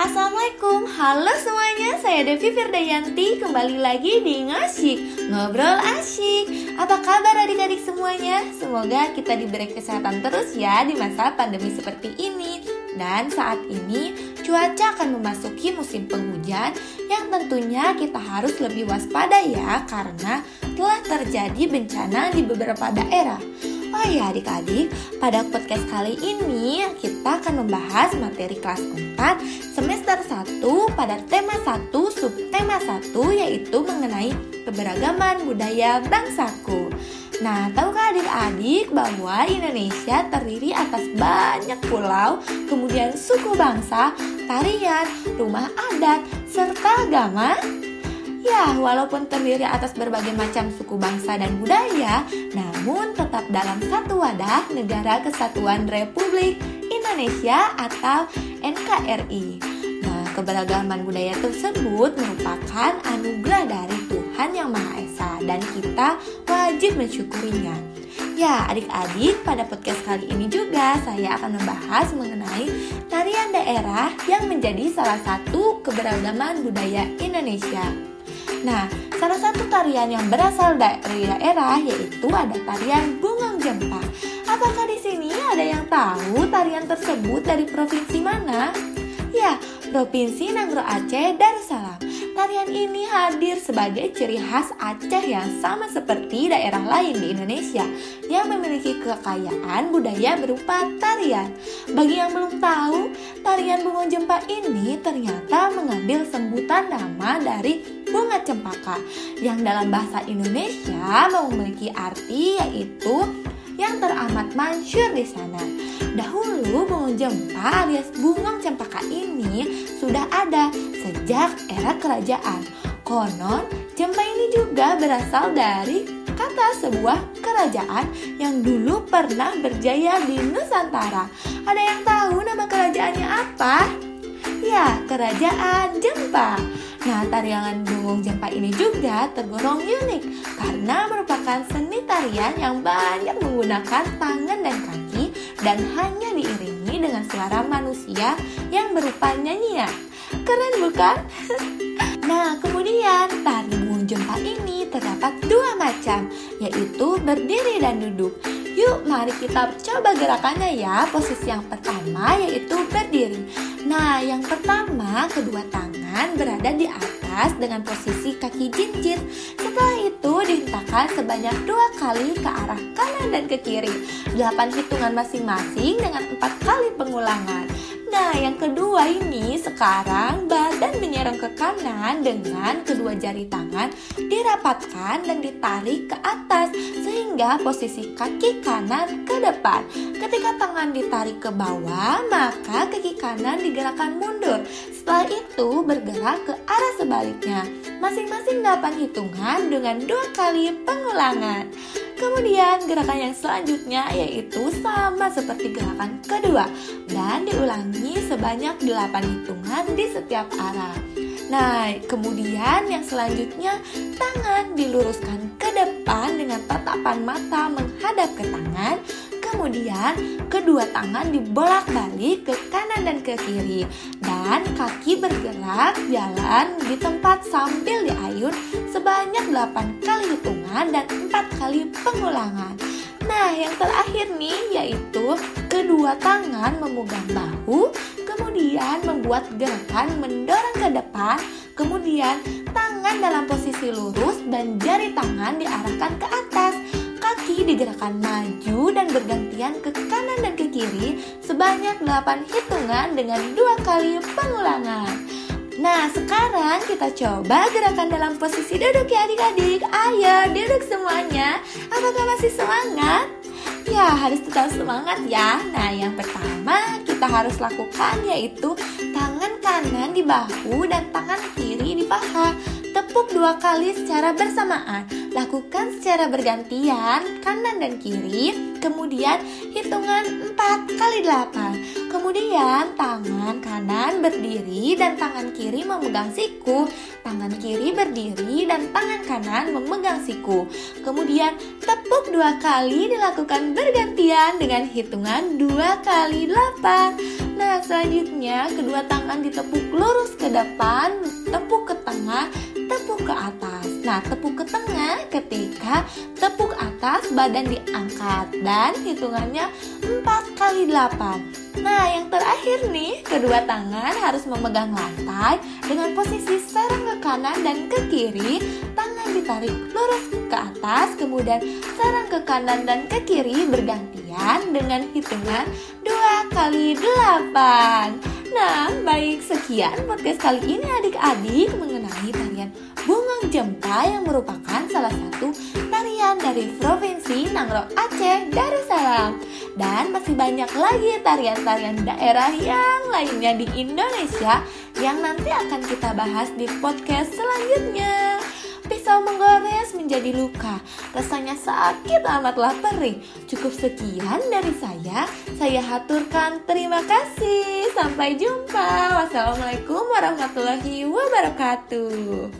Assalamualaikum, halo semuanya, saya Devi Firdayanti. Kembali lagi di Ngasik, Ngobrol Asyik Apa kabar adik-adik semuanya? Semoga kita diberi kesehatan terus ya di masa pandemi seperti ini. Dan saat ini cuaca akan memasuki musim penghujan Yang tentunya kita harus lebih waspada ya Karena telah terjadi bencana di beberapa daerah Oh ya adik-adik, pada podcast kali ini kita akan membahas materi kelas 4 semester 1 pada tema 1 subtema 1 yaitu mengenai keberagaman budaya bangsaku. Nah, tahukah adik-adik bahwa Indonesia terdiri atas banyak pulau, kemudian suku bangsa, tarian, rumah adat, serta agama? Ya, walaupun terdiri atas berbagai macam suku bangsa dan budaya, namun tetap dalam satu wadah Negara Kesatuan Republik Indonesia atau NKRI. Nah, keberagaman budaya tersebut merupakan anugerah dari Tuhan Yang Maha Esa dan kita wajib mensyukurinya. Ya, adik-adik, pada podcast kali ini juga saya akan membahas mengenai tarian daerah yang menjadi salah satu keberagaman budaya Indonesia. Nah, salah satu tarian yang berasal dari daerah yaitu ada tarian Bungang Jempa. Apakah di sini ada yang tahu tarian tersebut dari provinsi mana? Ya, Provinsi Nangro Aceh Darussalam. Tarian ini hadir sebagai ciri khas Aceh yang sama seperti daerah lain di Indonesia yang memiliki kekayaan budaya berupa tarian. Bagi yang belum tahu, tarian bunga jempa ini ternyata mengambil sebutan nama dari bunga cempaka yang dalam bahasa Indonesia memiliki arti yaitu yang teramat masyur di sana. Dahulu bunga jempa alias bunga cempaka ini sudah ada sejak era kerajaan. Konon, jempa ini juga berasal dari kata sebuah kerajaan yang dulu pernah berjaya di Nusantara. Ada yang tahu nama kerajaannya apa? Ya, kerajaan Jempa. Nah, tarian bungung Jempa ini juga tergolong unik karena merupakan seni tarian yang banyak menggunakan tangan dan kaki dan hanya diiringi dengan suara manusia yang berupa nyanyian. Keren bukan? Nah, kemudian tari bungung Jempa ini terdapat dua macam, yaitu berdiri dan duduk. Yuk, mari kita coba gerakannya ya. Posisi yang pertama yaitu berdiri. Nah, yang pertama, kedua tangan berada di atas dengan posisi kaki jinjit. Setelah itu, dihentakkan sebanyak dua kali ke arah kanan dan ke kiri. Delapan hitungan masing-masing dengan empat kali pengulangan. Nah, yang kedua ini sekarang badan menyerang ke kanan dengan kedua jari tangan dirapatkan dan ditarik ke atas sehingga posisi kaki kanan ke depan. Ketika tangan ditarik ke bawah, maka kaki kanan digerakkan mundur. Setelah itu bergerak ke arah sebaliknya. Masing-masing 8 hitungan dengan dua kali pengulangan. Kemudian gerakan yang selanjutnya yaitu sama seperti gerakan kedua dan diulangi sebanyak 8 hitungan di setiap arah. Nah, kemudian yang selanjutnya tangan diluruskan ke depan dengan tatapan mata menghadap ke tangan. Kemudian kedua tangan dibolak-balik ke kanan dan ke kiri dan kaki bergerak jalan di tempat sambil diayun sebanyak 8 kali hitungan dan 4 kali pengulangan. Nah, yang terakhir nih yaitu kedua tangan memegang bahu, kemudian membuat gerakan mendorong ke depan, kemudian tangan dalam posisi lurus dan jari tangan diarahkan ke atas. Kaki digerakkan maju dan bergantian ke kanan dan ke kiri sebanyak 8 hitungan dengan dua kali pengulangan. Nah, sekarang kita coba gerakan dalam posisi duduk ya adik-adik. Ayo, duduk semuanya. Apakah masih semangat? Ya, harus tetap semangat ya. Nah, yang pertama kita harus lakukan yaitu tangan kanan di bahu dan tangan kiri di paha. Tepuk dua kali secara bersamaan. Lakukan secara bergantian kanan dan kiri. Kemudian hitungan 4 kali 8. Kemudian tangan kanan berdiri dan tangan kiri memegang siku. Tangan kiri berdiri dan tangan kanan memegang siku. Kemudian tepuk dua kali dilakukan bergantian dengan hitungan dua kali delapan. Nah selanjutnya kedua tangan ditepuk lurus ke depan, tepuk ke tengah, tepuk ke atas. Nah, tepuk ke tengah ketika tepuk atas badan diangkat dan hitungannya 4 kali 8. Nah, yang terakhir nih, kedua tangan harus memegang lantai dengan posisi sarang ke kanan dan ke kiri, tangan ditarik lurus ke atas, kemudian sarang ke kanan dan ke kiri bergantian dengan hitungan 2 kali 8. Nah, baik. Sekian podcast kali ini adik-adik mengenai tarian Bungang Jempa yang merupakan salah satu tarian dari Provinsi Nangro Aceh Darussalam. Dan masih banyak lagi tarian-tarian daerah yang lainnya di Indonesia yang nanti akan kita bahas di podcast selanjutnya. Pisau menggores menjadi luka. Rasanya sakit amatlah perih. Cukup sekian dari saya. Saya haturkan terima kasih. Sampai jumpa. Wassalamualaikum warahmatullahi wabarakatuh.